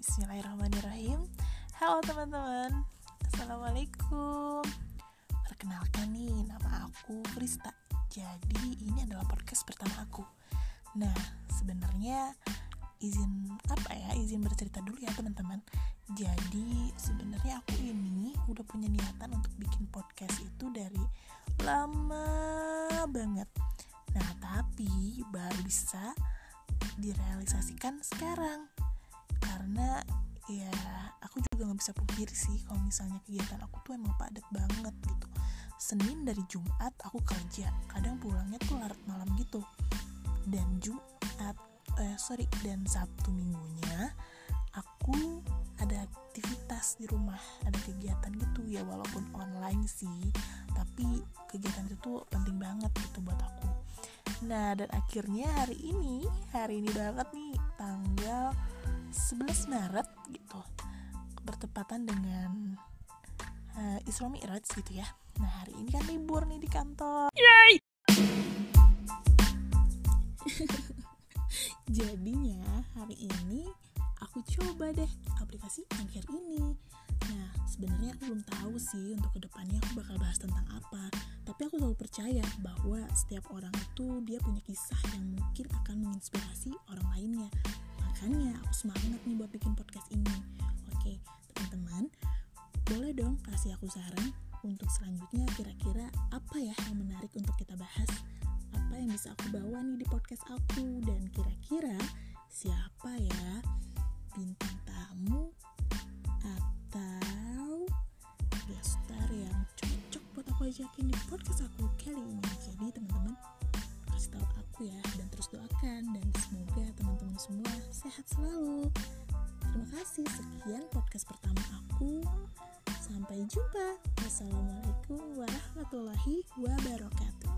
Bismillahirrahmanirrahim. Halo teman-teman. Assalamualaikum. Perkenalkan nih nama aku Krista Jadi ini adalah podcast pertama aku. Nah sebenarnya izin apa ya izin bercerita dulu ya teman-teman. Jadi sebenarnya aku ini udah punya niatan untuk bikin podcast itu dari lama banget. Nah tapi baru bisa direalisasikan sekarang karena ya aku juga nggak bisa pungkiri sih kalau misalnya kegiatan aku tuh emang padat banget gitu. Senin dari Jumat aku kerja kadang pulangnya tuh larut malam gitu. Dan Jumat eh sorry dan Sabtu minggunya aku ada aktivitas di rumah ada kegiatan gitu. Ya walaupun online sih tapi kegiatan itu tuh penting banget gitu buat aku. Nah dan akhirnya hari ini hari ini banget nih tanggal 11 Maret gitu bertepatan dengan uh, Isra Mi'raj gitu ya. Nah hari ini kan libur nih di kantor. Yay! jadinya hari ini aku coba deh aplikasi Anchor ini. Nah sebenarnya aku belum tahu sih untuk ke depannya aku bakal bahas tentang apa. Tapi aku selalu percaya bahwa setiap orang itu dia punya kisah yang mungkin akan menginspirasi orang lainnya makanya aku semangat nih buat bikin podcast ini. Oke teman-teman boleh dong kasih aku saran untuk selanjutnya kira-kira apa ya yang menarik untuk kita bahas? Apa yang bisa aku bawa nih di podcast aku? Dan kira-kira siapa ya bintang tamu atau gestar yang cocok buat aku ajakin di podcast aku kali ini? Jadi teman-teman kasih tahu aku ya. Dan terus doakan dan semoga teman-teman semua sehat selalu. Terima kasih. Sekian podcast pertama aku. Sampai jumpa. Wassalamualaikum warahmatullahi wabarakatuh